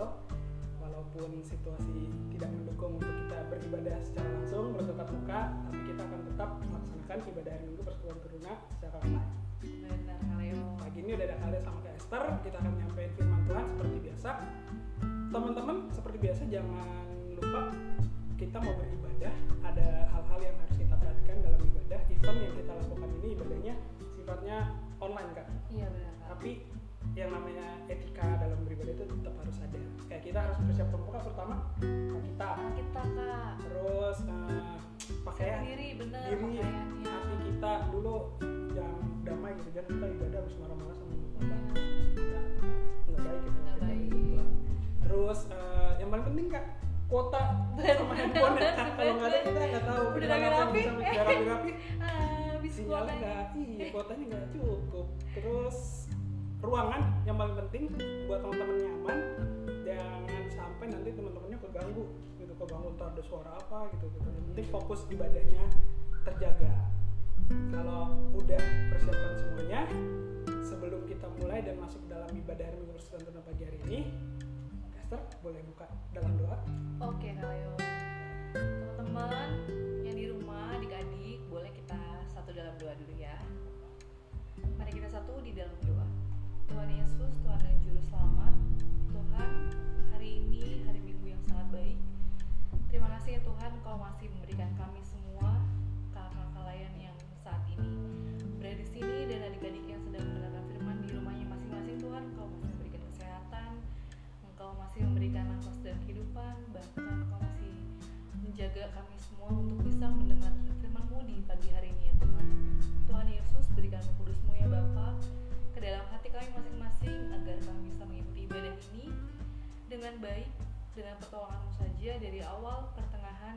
kecil walaupun situasi tidak mendukung untuk kita beribadah secara langsung bertatap muka tapi kita akan tetap melaksanakan ibadah hari Minggu persekutuan Taruna secara online. Benar, Kak Leo. Pagi ini udah ada kalian sama Kak Esther, kita akan nyampein firman Tuhan seperti biasa. Teman-teman, seperti biasa jangan lupa kita mau beribadah, ada hal-hal yang harus kita perhatikan dalam ibadah. Event yang kita lakukan ini ibadahnya sifatnya online kan, Iya benar, Kak. tapi yang namanya etika dalam beribadah itu tetap harus ada. Kayak kita harus persiapkan muka pertama kita, Kita, Kak. terus eh, pakaian, Diri, benar diri, hati kita. Dulu yang damai gitu jangan kita ibadah harus marah-marah sama Iya. nggak nggak baik gitu Nggak baik. terus eh, yang paling penting kak kuota. Sama handphone ya kalau nggak ada kita nggak tahu. Udah bisa udah rapi-rapi Ah, sinyalnya nggak iya kuotanya nggak cukup. Terus ruangan yang paling penting buat teman-teman nyaman jangan sampai nanti teman-temannya keganggu gitu keganggu ntar ada suara apa gitu gitu yang penting fokus ibadahnya terjaga kalau udah persiapkan semuanya sebelum kita mulai dan masuk dalam ibadah hari minggu Tuna pagi hari ini Esther boleh buka dalam doa Oke, Leo. Teman-teman yang di rumah, adik-adik, boleh kita satu dalam doa dulu ya. Mari kita satu di dalam doa. Tuhan Yesus, Tuhan dan Juru Selamat, Tuhan, hari ini hari Minggu yang sangat baik. Terima kasih ya Tuhan, Kau masih memberikan kami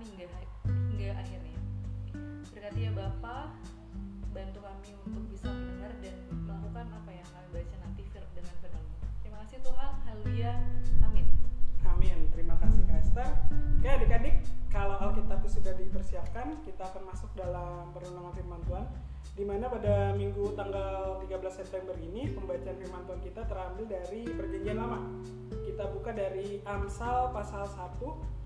hingga hingga akhirnya. Berkati ya Bapa, bantu kami untuk bisa mendengar dan melakukan apa yang kami baca nanti dengan firman-Mu. Terima kasih Tuhan, haleluya, amin. Amin. Terima kasih Kak Esther. Oke adik-adik, kalau Alkitab sudah dipersiapkan, kita akan masuk dalam perenungan firman Tuhan. Di mana pada minggu tanggal 13 September ini pembacaan firman Tuhan kita terambil dari Perjanjian Lama. Kita buka dari Amsal pasal 1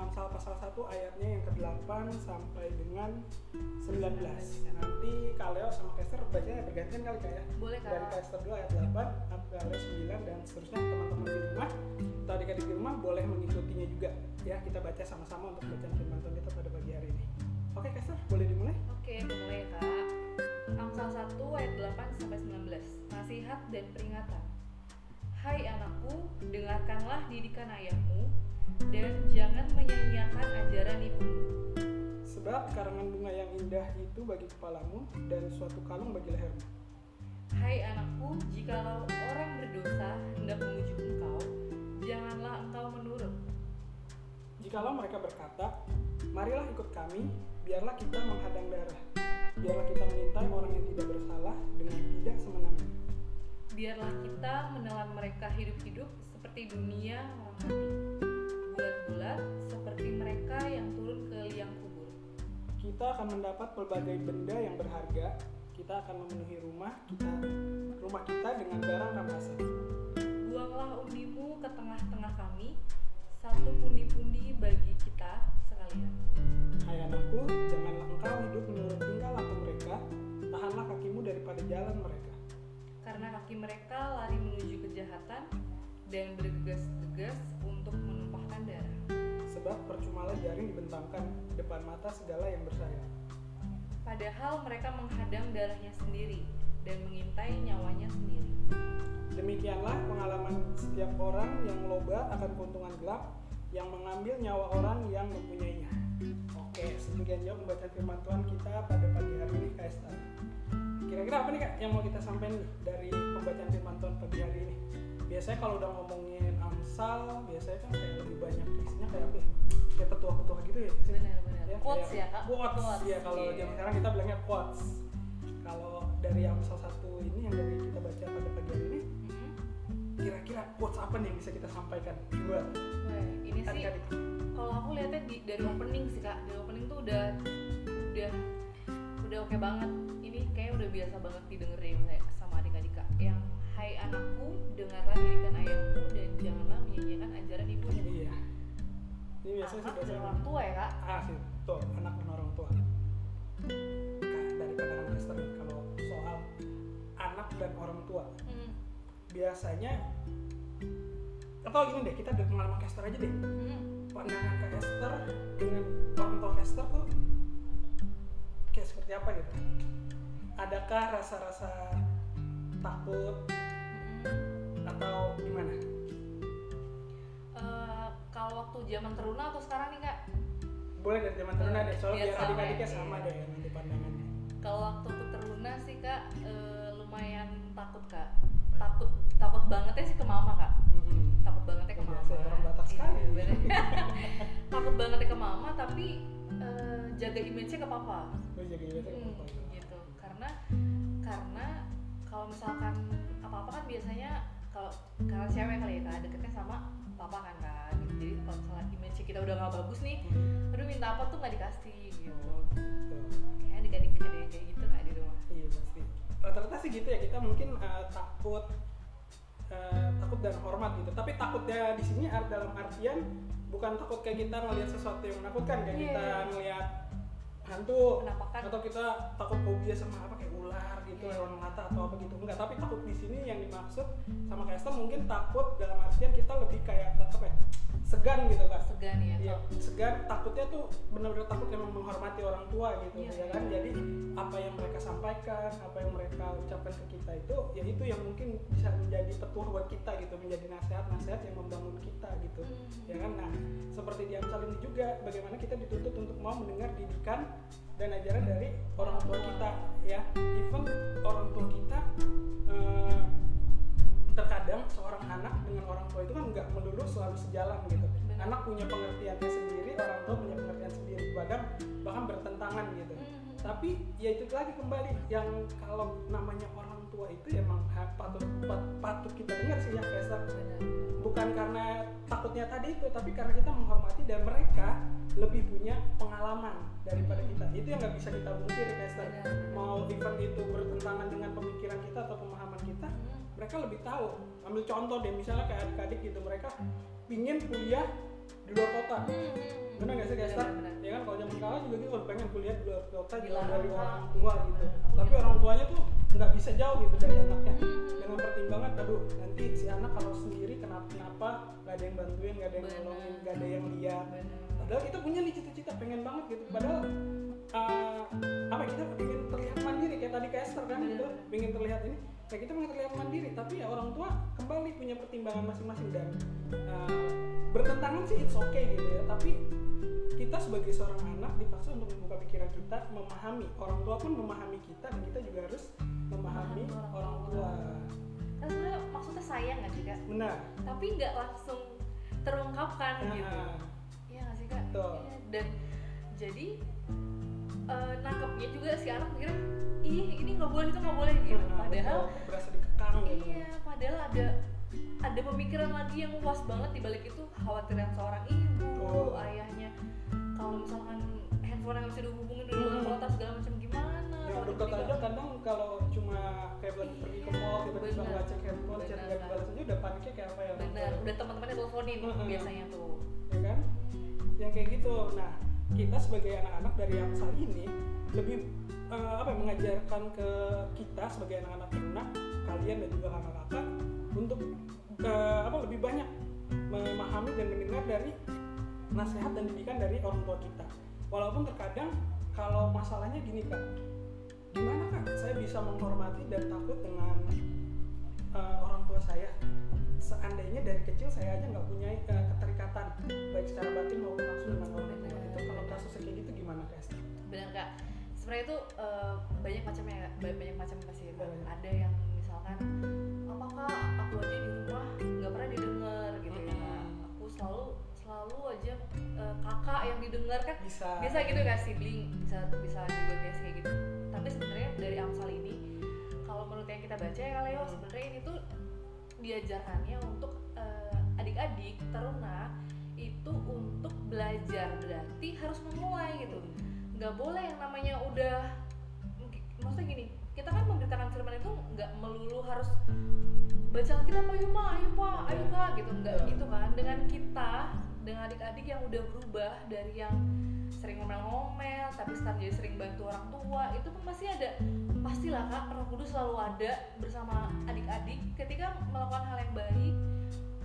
Amsal pasal 1 ayatnya yang ke-8 sampai dengan 19. Nanti Kaleo sama Kester bacanya bergantian kali Kak ya Boleh dari Kak? Kester dulu ayat 8 sampai ayat 9 dan seterusnya teman-teman di rumah atau adik-adik di rumah boleh mengikutinya juga ya kita baca sama-sama untuk bacaan firman Tuhan kita pada pagi hari ini oke Kester boleh dimulai Oke, mulai ya, Kak. Amsal 1 ayat 8 sampai 19. Nasihat dan peringatan. Hai anakku, dengarkanlah didikan ayahmu dan jangan menyia-nyiakan ajaran ibumu. sebab karangan bunga yang indah itu bagi kepalamu dan suatu kalung bagi lehermu Hai anakku, jikalau orang berdosa hendak menguji engkau, janganlah engkau menurut. jikalau mereka berkata marilah ikut kami biarlah kita menghadang darah biarlah kita mengintai orang yang tidak bersalah dengan tidak semena-mena Biarlah kita menelan mereka hidup-hidup seperti dunia orang mati. Bulat-bulat seperti mereka yang turun ke liang kubur. kita akan mendapat pelbagai benda yang berharga. Kita akan memenuhi rumah kita rumah kita dengan barang rampasan Buanglah undimu ke tengah-tengah kami, satu pundi-pundi bagi kita sekalian. hai anakku janganlah engkau hidup menurut tingkah laku mereka. Tahanlah kakimu daripada jalan mereka. Karena kaki mereka lari menuju kejahatan dan bergegas-gegas untuk menumpahkan darah. sebab percumalah jaring dibentangkan di depan mata segala yang bersayap Padahal mereka menghadang darahnya sendiri dan mengintai nyawanya sendiri. demikianlah pengalaman setiap orang yang loba akan keuntungan gelap yang mengambil nyawa orang yang mempunyainya oke sedemikian jauh pembacaan firman Tuhan kita pada pagi hari ini Kak kira-kira apa nih kak yang mau kita sampaikan dari pembacaan firman Tuhan pagi hari ini biasanya kalau udah ngomongin Amsal biasanya kan kayak lebih banyak isinya kayak apa ya? Kayak petua-petua gitu ya? Benar-benar. Ya, Quotes ya, Kak? quotes, Quotes, ya kalau zaman sekarang kita bilangnya quotes. Kalau dari Amsal satu ini yang dari kita baca pada pagi hari ini Mhm. kira-kira quotes apa nih yang bisa kita sampaikan? Buat ini sih kalau aku lihatnya di, dari opening sih kak. Dari opening tuh udah udah udah oke banget. Ini kayak udah biasa banget didengerin kayak sama adik-adik kak yang Hai anakku dengarlah didikan ayahmu dan janganlah menyanyiakan ajaran ibumu. Iya. Ini biasanya sih anak dan orang tua ya kak? Ah sih. Tuh anak dan orang tua. Kak, dari pandangan Esther nih, kalau soal anak dan orang tua. Hmm, biasanya atau gini deh kita dari pengalaman Kester aja deh. Hmm. pandangan Kak Esther dengan orang tua Kester tuh kayak seperti apa gitu? Adakah rasa-rasa takut Hmm. atau gimana? Eh, kalau waktu zaman teruna atau sekarang nih kak? Boleh dari zaman teruna deh soalnya Biar sama adik-adiknya ya. sama deh nanti pandangannya. Kalau waktu aku teruna sih kak eh, lumayan takut kak. Takut takut banget ya sih ke mama kak. Mhm. takut banget ya ke mama. orang Batak Iya, sekali. takut banget ya ke mama tapi eh, jaga image-nya ke papa. Gue jaga gitu Hmm, gitu. Karena karena kalau misalkan apa apa kan biasanya kalau karena cewek kali ya kak deketnya sama papa kan kak gitu. jadi kalau misalnya image kita udah nggak bagus nih aduh minta apa tuh nggak dikasih gitu kayak adik-adik ada yang kayak gitu nggak di rumah Iya pasti. Rata-rata sih gitu ya kita mungkin eh, takut eh, takut dan hormat gitu. Tapi takutnya di sini dalam artian bukan takut kayak kita ngelihat sesuatu yang menakutkan kayak Iya, kita iya. ngelihat hantu penampakan atau kita takut fobia sama apa kayak ular gitu Iya. hewan mata atau apa gitu enggak tapi takut di sini yang dimaksud sama kayak Esther mungkin takut dalam artian kita lebih kayak apa ya segan gitu kak segan ya kalau- segan takutnya tuh benar-benar takut memang menghormati orang tua gitu Iya. ya kan. Jadi apa yang sampaikan, apa yang mereka ucapkan ke kita itu ya itu yang mungkin bisa menjadi petuah buat kita gitu, menjadi nasihat-nasihat yang membangun kita gitu. Hmm. Ya kan? Nah, seperti di Amsal ini juga bagaimana kita dituntut untuk mau mendengar didikan dan ajaran dari orang tua kita ya. Even orang tua kita eh, terkadang seorang anak dengan orang tua itu kan nggak melulu selalu sejalan gitu anak punya pengertiannya sendiri orang tua punya pengertian sendiri bahkan bahkan bertentangan gitu Hmm. Tapi ya itu lagi kembali yang kalau namanya orang tua itu emang patut pat- patut kita dengar sih ya Kesa Benar. bukan karena takutnya tadi itu tapi karena kita menghormati dan mereka lebih punya pengalaman daripada kita itu yang nggak bisa kita pungkiri Kesa Benar. mau event itu bertentangan dengan pemikiran kita atau pemahaman kita Hmm. mereka lebih tahu ambil contoh deh misalnya kayak adik-adik gitu mereka pingin kuliah di luar kota. Hmm. benar nggak sih Kesta? benar. ya kan kalau zaman sekarang juga gitu pengen kuliah di luar kota Dilarang, dari orang tua gitu. Tapi orang tuanya tuh nggak bisa jauh gitu dari anaknya. Hmm. dengan pertimbangan aduh nanti si anak kalau sendiri kenapa kenapa nggak ada yang bantuin nggak ada yang nolongin nggak ada yang lihat padahal kita punya nih cita-cita pengen banget gitu. Padahal uh, apa kita pengen terlihat mandiri kayak tadi ke Esther kan gitu. Pengen terlihat ini kayak kita pengen terlihat mandiri tapi ya orang tua kembali punya pertimbangan masing-masing dan uh, bertentangan sih it's okay gitu ya tapi kita sebagai seorang anak dipaksa untuk membuka pikiran kita memahami orang tua pun memahami kita dan kita juga harus memahami orang orang tua. tua kan sebenarnya maksudnya sayang nggak sih kak benar tapi nggak langsung terungkapkan gitu Nah, Iya nggak sih kak? Betul. Iya. Dan jadi eh, nangkepnya juga si anak mikir, ih ini nggak boleh itu nggak boleh gitu. nah, Padahal berasa dikekang gitu iya, padahal ada ada pemikiran lagi yang luas banget di balik itu khawatiran seorang ibu, Betul. ayahnya. Kalau misalkan handphone yang bisa dihubungin di luar Hmm. kota segala macam gimana? yang tiba-tiba- aja kadang kalau cuma kayak lagi pergi ke mall tiba-tiba nggak cek handphone chat Benar, nggak dibalas aja udah paniknya kayak apa ya benar, udah teman-temannya teleponin Hmm. biasanya tuh. ya kan yang kayak gitu nah kita sebagai anak-anak dari Amsal ini lebih eh, apa ya, mengajarkan ke kita sebagai anak-anak ternak kalian dan juga kakak-kakak untuk eh, apa lebih banyak memahami dan mendengar dari nasihat dan didikan dari orang tua kita. Walaupun terkadang kalau masalahnya gini kak gimana kak saya bisa menghormati dan takut dengan eh, orang tua saya? Seandainya dari kecil saya aja nggak punya eh, keterikatan baik secara batin maupun langsung dengan orang tua. Itu kalau kasusnya kayak gitu gimana kak? Benar kak sebenarnya itu eh, banyak macamnya Kak. Ba- banyak macam pasti ya. Banyak. ada yang misalkan apakah aku aja di rumah nggak pernah didengar gitu ya Mm-mm. aku selalu selalu aja eh, kakak yang didengar kan bisa bisa gitu kan sibling bisa bisa juga kayak kayak gitu tapi sebenarnya dari Amsal ini kalau menurut yang kita baca ya Leo Hmm. sebenarnya ini tuh diajarkannya untuk eh, adik-adik teruna itu untuk belajar berarti harus memulai gitu nggak boleh yang namanya udah maksudnya gini kita kan memberitakan firman itu nggak melulu harus baca kita ayo ma ayo pak ayo kak gitu. Nggak Iya. gitu kan. Dengan kita dengan adik-adik yang udah berubah dari yang sering ngomel-ngomel tapi sekarang jadi sering bantu orang tua itu pun pasti ada. Pastilah kak roh kudus selalu ada bersama adik-adik. Ketika melakukan hal yang baik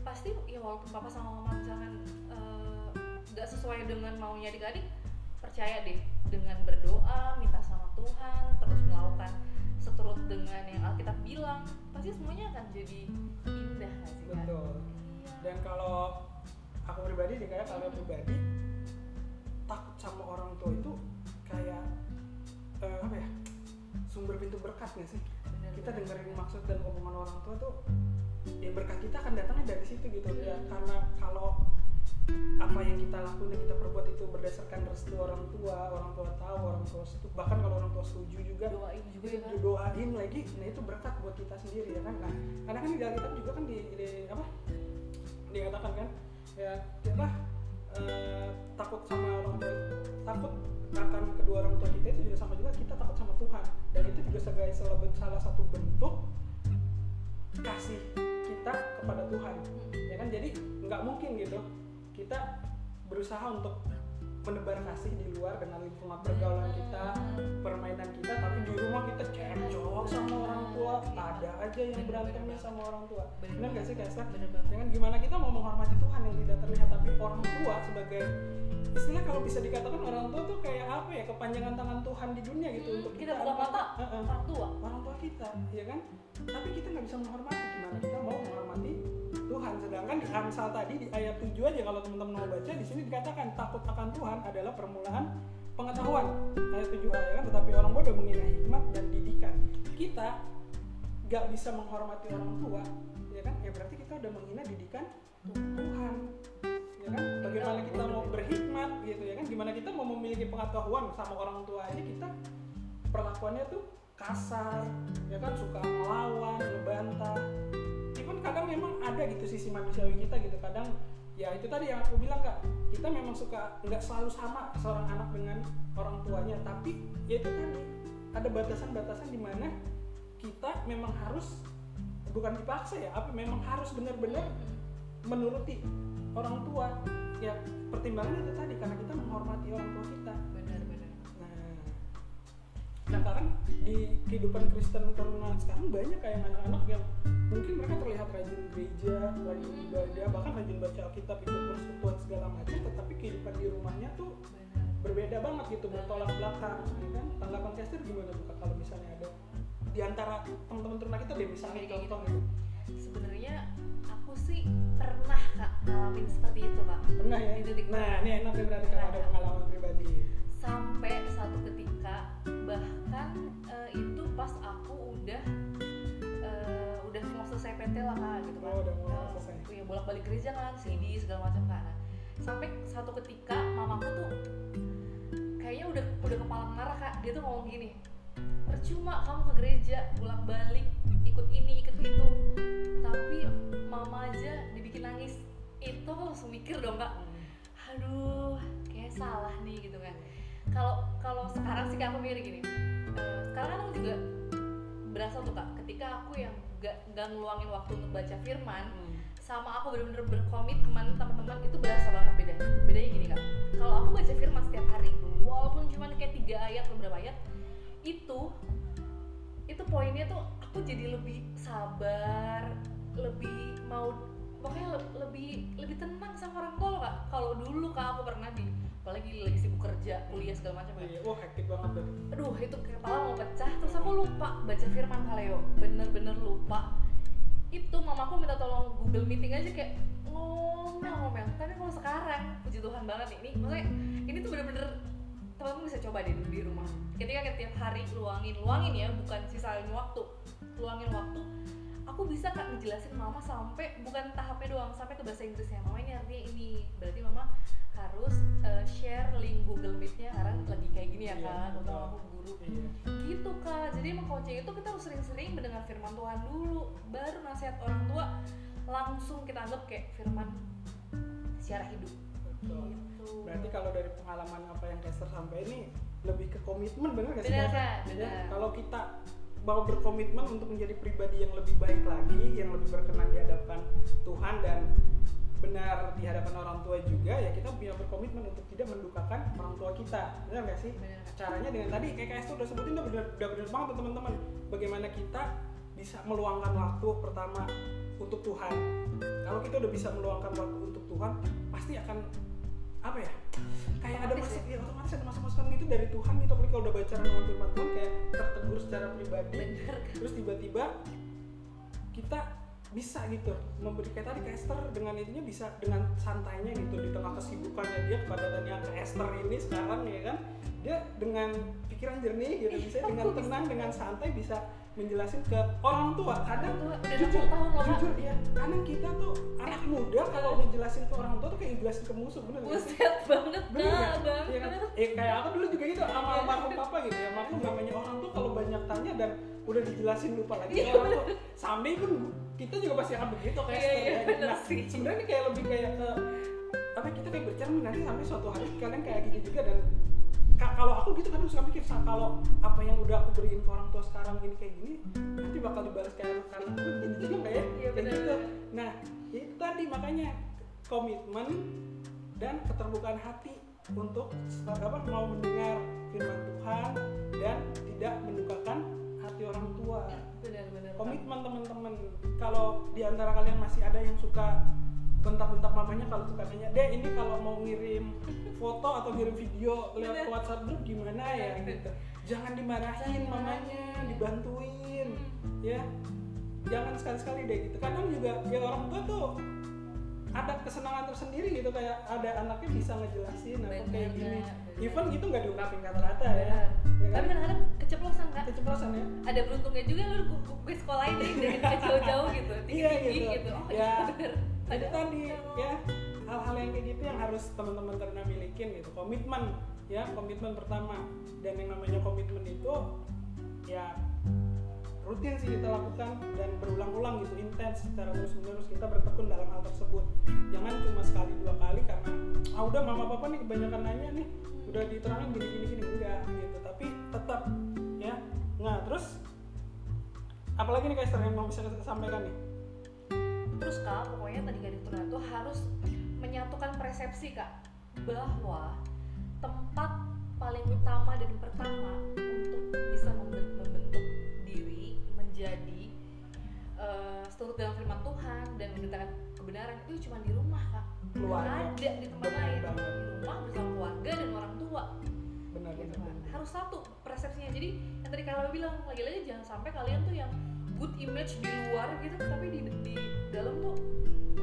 pasti ya walaupun papa sama mama misalkan eh, nggak sesuai dengan maunya adik-adik percaya deh dengan berdoa minta sama Tuhan terus melakukan seturut dengan yang Alkitab bilang pasti semuanya akan jadi indah sih Kak? betul Iya. dan kalau aku pribadi nih kayak kalau pribadi takut sama orang tua itu kayak eh, apa ya sumber pintu berkat nggak sih Bener, kita bener. dengerin maksud dan omongan orang tua tuh ya berkat kita akan datangnya dari situ gitu ya karena kalau apa yang kita lakuin yang kita perbuat itu berdasarkan restu orang tua orang tua tahu orang tua setuju. Bahkan kalau orang tua setuju juga doain juga ya. kan didoain lagi nah itu berkat buat kita sendiri ya kan? Nah karena kan di Alkitab juga kan di, di- apa? Dikatakan kan ya kita eh, takut sama orang tua takut akan kedua orang tua kita itu juga sama juga kita takut sama Tuhan. Dan itu juga sebagai salah, salah satu bentuk kasih kita kepada Tuhan ya kan? Jadi nggak mungkin gitu kita berusaha untuk menebar kasih di luar dengan lingkungan pergaulan kita permainan kita tapi di rumah kita cekcok sama orang tua. Ada aja yang berantemnya sama orang tua. Benar gak sih banget. Jangan gimana kita mau menghormati Tuhan yang tidak terlihat tapi orang tua sebagai istilah kalau bisa dikatakan orang tua tuh kayak apa ya kepanjangan tangan Tuhan di dunia gitu Hmm, untuk kita buka mata orang tua. Orang tua kita ya kan? Tapi kita nggak bisa menghormati gimana kita mau menghormati Tuhan. Sedangkan di Amsal tadi di ayat 7 aja kalau teman-teman mau baca di sini dikatakan takut akan Tuhan adalah permulaan pengetahuan. Ayat 7 ayat kan? Tetapi orang bodoh menghina hikmat dan didikan. Kita nggak bisa menghormati orang tua ya kan? Ya berarti kita udah menghina didikan Tuhan ya kan? Bagaimana kita mau berhikmat gitu ya kan? Gimana kita mau memiliki pengetahuan sama orang tua aja kita perlakuannya tuh kasar ya kan? Suka melawan ngebantah. Even kadang memang ada gitu sisi manusiawi kita gitu. Kadang ya itu tadi yang aku bilang kak. Kita memang suka nggak selalu sama seorang anak dengan orang tuanya tapi ya itu tadi ada batasan-batasan di mana kita memang harus bukan dipaksa ya apa memang harus benar-benar menuruti orang tua. Ya pertimbangan itu tadi karena kita menghormati orang tua kita sekarang di kehidupan Kristen karena sekarang banyak kayak anak-anak yang mungkin mereka terlihat rajin gereja, rajin ibadah, bahkan rajin baca Alkitab, ikut persekutuan segala macam, tetapi kehidupan di rumahnya tuh berbeda banget gitu, bertolak belakang, ya kan? Tanggapan Kester gimana tuh kalau misalnya ada di antara teman-teman ternak kita deh misalnya gitu. contoh gitu. sebenarnya aku sih pernah kak ngalamin seperti itu kak Pernah ya? Di titik Nah, ini enak nih berarti kalau ada pengalaman pribadi. Sampai satu ketika bahkan eh, itu pas aku udah eh, udah mau selesai PT lah kak gitu kan. Oh, udah mau Eh, selesai. iya bolak balik gereja kan CD segala macam kan Nah, sampai satu ketika mamaku tuh kayaknya udah udah kepala marah kak. Dia tuh ngomong gini percuma kamu ke gereja bolak balik ikut ini ikut itu. Tapi mama aja dibikin nangis. Itu aku langsung mikir dong kak. Aduh kayak salah nih gitu kan kalau kalau sekarang sih aku mikir gini eh, sekarang kan aku juga berasa tuh kak ketika aku yang gak, gak ngeluangin waktu untuk baca firman sama aku bener-bener berkomitmen teman-teman itu berasa banget bedanya bedanya gini kak. Kalau aku baca firman setiap hari walaupun cuma kayak tiga ayat atau berapa ayat itu itu poinnya tuh aku jadi lebih sabar lebih mau pokoknya le- lebih lebih tenang sama orang tua loh, kak. Kalau dulu kak aku pernah di apalagi lagi sibuk kerja kuliah segala macam ya Iya, wah hektik banget tuh. aduh itu kepala mau pecah terus aku lupa baca firman Kaleo. Bener-bener lupa. Itu mamaku minta tolong Google Meeting aja kayak ngomel-ngomel. Tapi kalau sekarang puji Tuhan banget nih. Ini maksudnya ini tuh bener-bener teman-teman bisa coba deh dulu di rumah. Ketika tiap hari luangin luangin ya bukan sisain waktu luangin waktu aku bisa kak ngejelasin mama sampai bukan tahapnya doang sampai ke bahasa Inggrisnya. Mama ini artinya ini berarti mama harus uh, share link Google Meet-nya. Karena lagi kayak gini ya Iya, kan untuk betul. aku guru. Iya. Gitu kak. Jadi emang coaching itu kita harus sering-sering mendengar firman Tuhan dulu baru nasihat orang tua langsung kita anggap kayak firman secara hidup. Betul. Gitu. Berarti kalau dari pengalaman apa yang Kester sampai ini lebih ke komitmen bener gak sih Benar, Kak? Kak, Ya, benar. kalau kita mau berkomitmen untuk menjadi pribadi yang lebih baik lagi yang lebih berkenan di hadapan Tuhan dan benar di hadapan orang tua juga ya kita punya berkomitmen untuk tidak mendukakan orang tua kita. Benar gak sih? Benar, caranya dengan tadi kayak KS tuh udah sebutin udah bener udah bener banget tuh, teman-teman. Bagaimana kita bisa meluangkan waktu pertama untuk Tuhan. Kalau kita udah bisa meluangkan waktu untuk Tuhan pasti akan apa ya kayak ada masuk ya otomatis ada masuk masukan gitu dari Tuhan gitu. Apalagi kalau udah baca renungan firman Tuhan kayak tertegur secara pribadi. Bener. Terus tiba-tiba kita bisa gitu memberi kayak tadi ke Esther dengan itunya bisa dengan santainya gitu. Di tengah kesibukannya dia kepadatannya ke Esther ini sekarang ya kan. Dia dengan pikiran jernih gitu bisa Iya, dengan bisa. tenang dengan santai bisa menjelasin ke orang tua. Kadang Orang tua, udah jujur 60 tahun loh, jujur ya kadang kita tuh anak muda kalau ngejelasin ke orang tua tuh kayak ngejelasin ke musuh bener buset banget. Bener Iya kan? Eh kayak aku dulu juga gitu sama almarhum papa gitu ya. Almarhum namanya orang tuh kalau banyak tanya dan udah dijelasin lupa lagi Iya, orang tuh. Sampai pun kita juga pasti akan begitu kayak Iya, iya, ya. bener Nah, sebenarnya kayak lebih kayak ke apa kita kayak bercermin nanti sampai suatu hari kalian kayak gitu juga dan kalau aku gitu kadang suka mikir "Sa, kalau apa yang udah aku beriin ke orang tua sekarang ini kayak gini nanti bakal dibalas kayak anak aku gini juga nggak ya? Iya, kayak bener. gitu. Nah itu tadi makanya komitmen dan keterbukaan hati untuk apa mau mendengar firman Tuhan dan tidak mendukakan hati orang tua. Benar-benar komitmen teman-teman kalau di antara kalian masih ada yang suka bentak-bentak mamanya kalau suka nanya deh ini kalau mau ngirim foto atau ngirim video lewat. WhatsApp grup gimana ya? Gitu. Jangan dimarahin mamanya dibantuin. Ya. Jangan sekali-sekali deh gitu. Kadang juga ya orang tua tuh ada kesenangan tersendiri gitu kayak ada anaknya bisa ngejelasin apa kayak gini. even gitu nggak diungkapin kata-kata ya. Ya kan? Tapi kadang-kadang keceplosan kak. Keceplosan ya. Ada beruntungnya juga lu gue, gue sekolahin dari dari kecil jauh gitu tinggi Iya, tinggi gitu. gitu, oh Ya. iya bener ada tadi ya hal-hal yang kayak gitu yang harus teman-teman karena milikin gitu. Komitmen ya komitmen pertama. Dan yang namanya komitmen itu ya rutin sih kita lakukan dan berulang-ulang gitu intens secara terus-menerus kita bertekun dalam hal tersebut. Jangan cuma sekali dua kali karena ah udah mama papa nih kebanyakan nanya nih udah diterangin gini gini gini enggak gitu. Tapi tetap ya. Nah terus apalagi nih guys yang mau bisa sampaikan nih? Terus kak pokoknya tadi gadis tunggal tuh harus menyatukan persepsi kak bahwa tempat paling utama dan pertama untuk bisa eh, seturut dalam firman Tuhan dan memberitakan kebenaran itu cuma di rumah kak. Keluarga. Ada di tempat Benar lain. banget. di rumah bersama keluarga dan orang tua. Benar gitu kan harus satu persepsinya. Jadi yang tadi kalau bilang lagi-lagi jangan sampai kalian tuh yang good image di luar gitu tapi di, di dalam tuh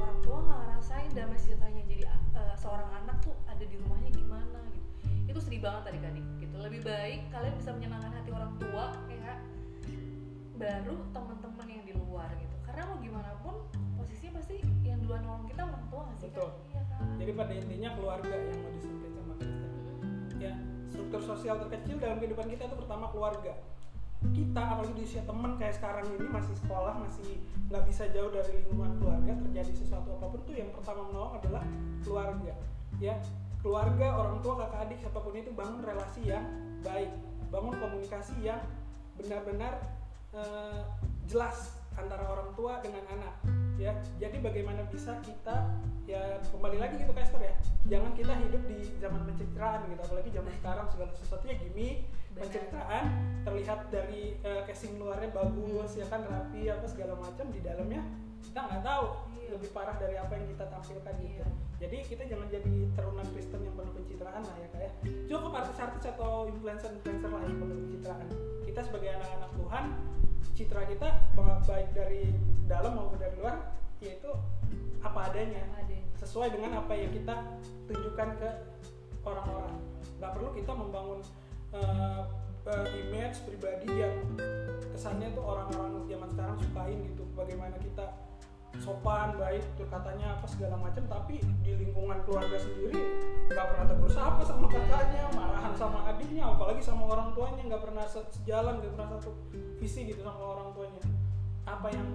orang tua nggak ngerasain damai sejahteranya. Jadi eh, seorang anak tuh ada di rumahnya gimana gitu. Itu sedih banget tadi kadik gitu. Lebih baik kalian bisa menyenangkan hati orang tua ya baru teman-teman yang di luar gitu karena mau gimana pun posisinya pasti yang duluan nolong kita orang tua nggak sih Betul. kan iya kan Jadi pada intinya keluarga yang mau disampaikan sama Kristen. Ya, struktur sosial terkecil dalam kehidupan kita itu pertama keluarga. Kita apalagi di usia teman kayak sekarang ini masih sekolah, masih nggak bisa jauh dari lingkungan keluarga, terjadi sesuatu apa pun tuh yang pertama menolong adalah keluarga. Ya, keluarga, orang tua, kakak adik, siapa pun itu bangun relasi yang baik, bangun komunikasi yang benar-benar eh, jelas antara orang tua dengan anak ya. Jadi bagaimana bisa kita ya kembali lagi gitu Kester ya. Jangan kita hidup di zaman pencitraan gitu apalagi zaman sekarang segala sesuatunya gimmick pencitraan terlihat dari eh, casing luarnya bagus ya kan rapi apa segala macam di dalamnya kita nggak tahu. Iya. lebih parah dari apa yang kita tampilkan gitu. Iya. jadi kita jangan jadi terunan Kristen yang penuh pencitraan lah ya kayak cukup artis-artis atau influencer-influencer lah yang penuh pencitraan. Kita sebagai anak-anak Tuhan citra kita ba- baik dari dalam maupun dari luar yaitu apa adanya. Sesuai dengan apa yang kita tunjukkan ke orang-orang. Nggak perlu kita membangun uh, uh, image pribadi yang kesannya tuh orang-orang zaman sekarang sukain gitu. Bagaimana kita sopan baik katanya apa segala macam tapi di lingkungan keluarga sendiri nggak pernah tegur sapa sama kakaknya marahan sama adiknya apalagi sama orang tuanya nggak pernah se- sejalan nggak pernah satu visi gitu sama orang tuanya. Apa yang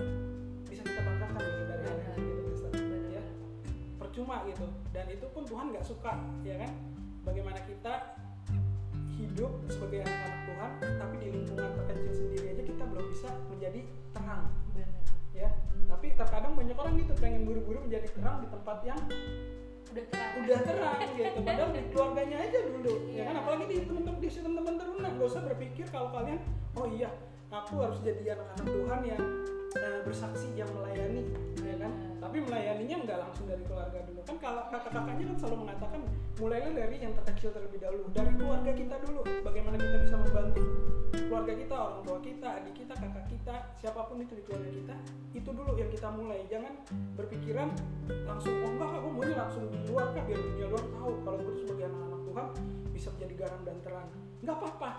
bisa kita banggakan gitu dari hal yang gitu ya? Percuma gitu dan itu pun Tuhan nggak suka ya kan? Bagaimana kita hidup sebagai anak-anak Tuhan tapi di lingkungan terkecil sendiri pengen buru-buru menjadi terang di tempat yang udah terang. udah terang gitu. Padahal di keluarganya aja dulu ya kan? Apalagi di teman-teman di teman-teman teruna gak usah berpikir kalau kalian oh iya aku harus jadi anak-anak Tuhan yang bersaksi yang melayani ya kan? Benar. tapi melayaninya nggak langsung dari keluarga dulu. Kan kalau kakak-kakaknya kan selalu mengatakan mulailah dari yang terkecil terlebih dahulu dari keluarga kita dulu. Bagaimana kita bisa membantu keluarga kita orang tua kita adik kita kakak kita siapa pun itu di keluarga kita itu dulu yang kita mulai. Jangan berpikiran langsung oh enggak aku maunya langsung di luar kan biar dunia luar tahu kalau gue sebagai anak-anak Tuhan bisa menjadi garam dan terang. Nggak apa-apa.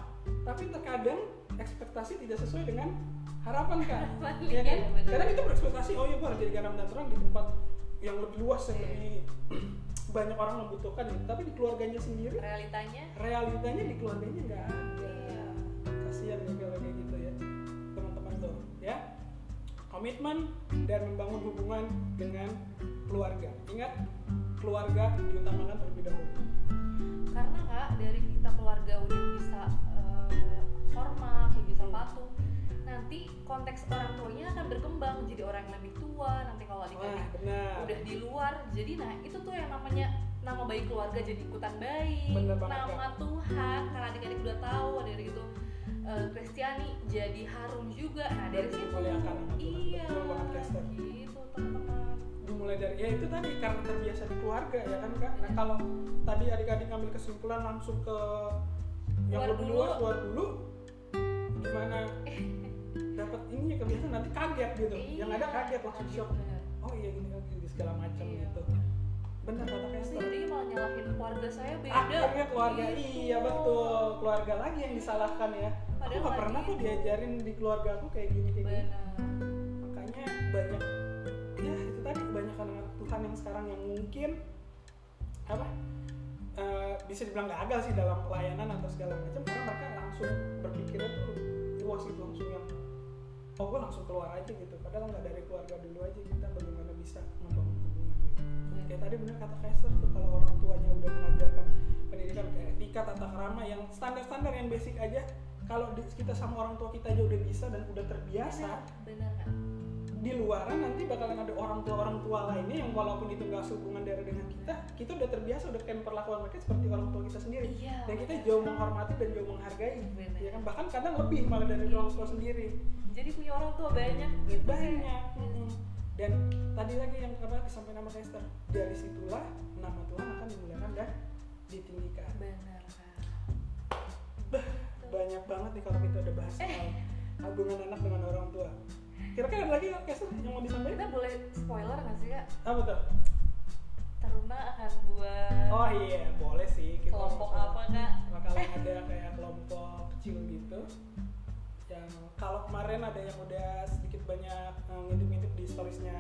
Tapi terkadang ekspektasi tidak sesuai dengan harapan kan? Harapan, ya iya, kan? benar. kadang kita berekspektasi oh iya gue harus jadi garam dan terang di tempat yang lebih luas yang Iya. lebih banyak orang membutuhkan gitu tapi di keluarganya sendiri realitanya? realitanya di keluarganya nggak ada. Iya. kasihan ya kalau kayak gitu ya teman-teman tuh ya. Komitmen dan membangun hubungan dengan keluarga. Ingat keluarga diutamakan terlebih dahulu. Karena kak dari kita keluarga udah bisa eh, hormat udah bisa patuh nanti konteks orang tuanya akan berkembang jadi orang yang lebih tua nanti kalau adik-adik udah di luar. Jadi nah itu tuh yang namanya nama baik keluarga jadi ikutan baik. Bener banget, nama Tuhan karena adik-adik udah tahu adik-adik itu eh, Kristiani jadi harum juga. Nah dari situ iya gitu teman-teman. Dimulai dari ya itu tadi karena terbiasa di keluarga ya kan kak? Nah kalau tadi adik-adik ngambil kesimpulan langsung ke yang Luar lebih dulu. luas luar dulu gimana dapat ininya kebiasaan nanti kaget gitu. Yang ada Iya, kaget langsung shock. bener. oh iya gini oh gini segala macam Iya. gitu. Benar kata Kester jadinya malah nyalahin keluarga saya beda. Akhirnya keluarga Gitu. iya betul. Keluarga lagi yang disalahkan ya. Aku Padahal nggak pernah lagi- kok diajarin di keluarga aku kayak gini kayak gini. Makanya banyak ya itu tadi banyak anak Tuhan yang sekarang yang mungkin apa eh, bisa dibilang gagal sih dalam pelayanan atau segala macam karena mereka langsung berpikirnya tuh luas gitu langsung yang oh gue langsung keluar aja gitu. Padahal nggak dari keluarga dulu aja kita bagaimana bisa membangun hubungan gitu. Kayak tadi bener kata Kaiser tuh kalau orang tuanya udah mengajarkan pendidikan kayak etika tata krama yang standar-standar yang basic aja kalau kita sama orang tua kita aja udah bisa dan udah terbiasa benar kan di luaran nanti bakalan ada orang tua orang tua lainnya yang walaupun itu nggak sehubungan darah dengan kita kita udah terbiasa udah kayak perlakuan mereka seperti orang tua kita sendiri. Iya dan kita jauh menghormati dan jauh menghargai Benar. ya kan? Bahkan kadang lebih malah dari orang tua sendiri jadi punya orang tua banyak gitu. Banyak Mm-mm. dan tadi lagi yang apa disampaikan nama Esther. Dari situlah nama Tuhan akan dimuliakan dan ditinggikan. Benar kan banyak banget nih kalau kita udah bahas Eh. soal hubungan anak dengan orang tua. Kira-kira ada lagi nggak Esther yang mau disampaikan? Kita boleh spoiler nggak sih kak? Apa tuh? Taruna akan buat oh iya boleh sih. Kita kelompok apa kak? bakalan ada kayak kelompok kecil gitu yang kalau kemarin ada yang udah sedikit banyak eh, ngintip-ngintip di storiesnya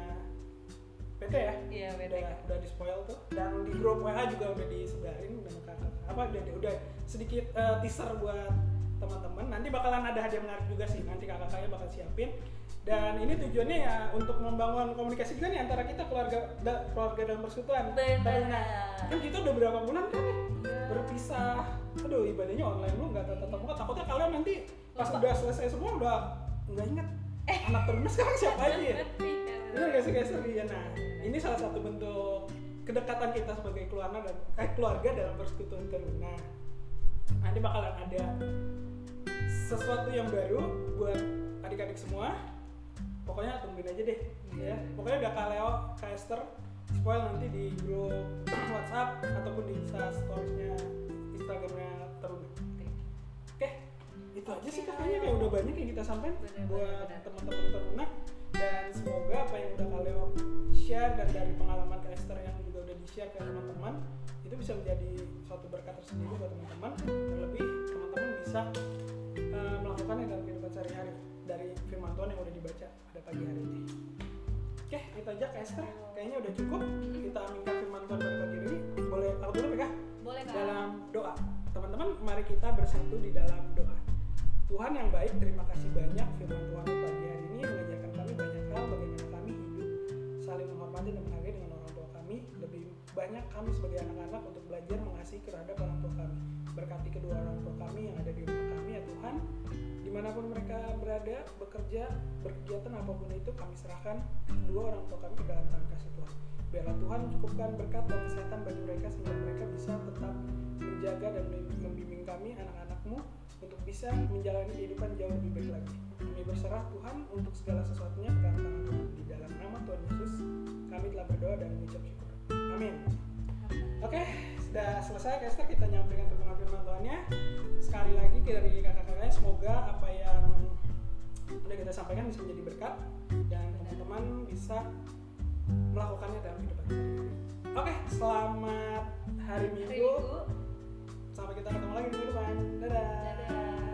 PT ya? Iya udah beda udah di spoil tuh. Dan di grup WA juga udah disebarin dan kakak apa udah udah sedikit eh, teaser buat teman-teman. Nanti bakalan ada hadiah menarik juga sih. Nanti kakak kakaknya bakal siapin dan ini tujuannya ya untuk membangun komunikasi juga nih antara kita keluarga da- keluarga dalam persekutuan Benar. Taruna. kan kita udah berapa bulan kan nih Iya. berpisah aduh ibadahnya online lu nggak tatap muka takutnya kalian nanti pas Lupa. udah selesai semua udah nggak inget anak terus sekarang siapa aja ya Iya, Bener gak sih guys? Iya, nah ini salah satu bentuk kedekatan kita sebagai keluarga dan eh, keluarga dalam persekutuan teruna. Nanti bakalan ada sesuatu yang baru buat adik-adik semua. Pokoknya tungguin aja deh, ya. Pokoknya udah Kak Leo, Kak Esther, spoil nanti di grup WhatsApp ataupun di Insta Stories-nya Instagramnya Teruna. Oke, itu aja sih Oke. katanya kayak udah banyak yang kita sampaikan buat teman-teman Teruna dan semoga apa yang udah Kaleo share dan dari pengalaman Kak Esther yang juga udah di share ke teman-teman itu bisa menjadi suatu berkat tersendiri buat teman-teman terlebih teman-teman bisa eh, melakukannya dalam kehidupan sehari-hari dari firman Tuhan yang udah dibaca pada pagi hari ini. Oke itu aja Kak Esther. Kayaknya udah cukup. Kita aminkan firman Tuhan pada pagi ini. Boleh aku dulu ya Boleh kak. dalam doa. Teman-teman mari kita bersatu di dalam doa. Tuhan yang baik terima kasih banyak firman Tuhan pagi hari ini mengajarkan kami banyak hal bagaimana kami hidup saling menghormati dan menghargai dengan orang tua kami. Lebih banyak kami sebagai anak-anak untuk belajar mengasihi terhadap orang tua kami. Berkati kedua orang tua kami yang ada di rumah kami ya Tuhan berada bekerja berkegiatan apa pun itu kami serahkan kedua orang tua kami ke dalam tangan kasih Tuhan biarlah Tuhan cukupkan berkat dan kesehatan bagi mereka sehingga mereka bisa tetap menjaga dan membimbing kami anak-anakmu untuk bisa menjalani kehidupan jauh lebih baik lagi. Kami berserah Tuhan untuk segala sesuatunya ke dalam tangan Tuhan di dalam nama Tuhan Yesus. Kami telah berdoa dan mengucap syukur. Amin. Oke, sudah selesai guys, kita nyampaikan tentang firman Tuhannya sekali lagi dari kakak-kakaknya semoga apa yang udah kita sampaikan bisa menjadi berkat dan teman-teman bisa melakukannya dalam hidup kita oke selamat hari minggu, sampai kita ketemu lagi di depan dadah, dadah.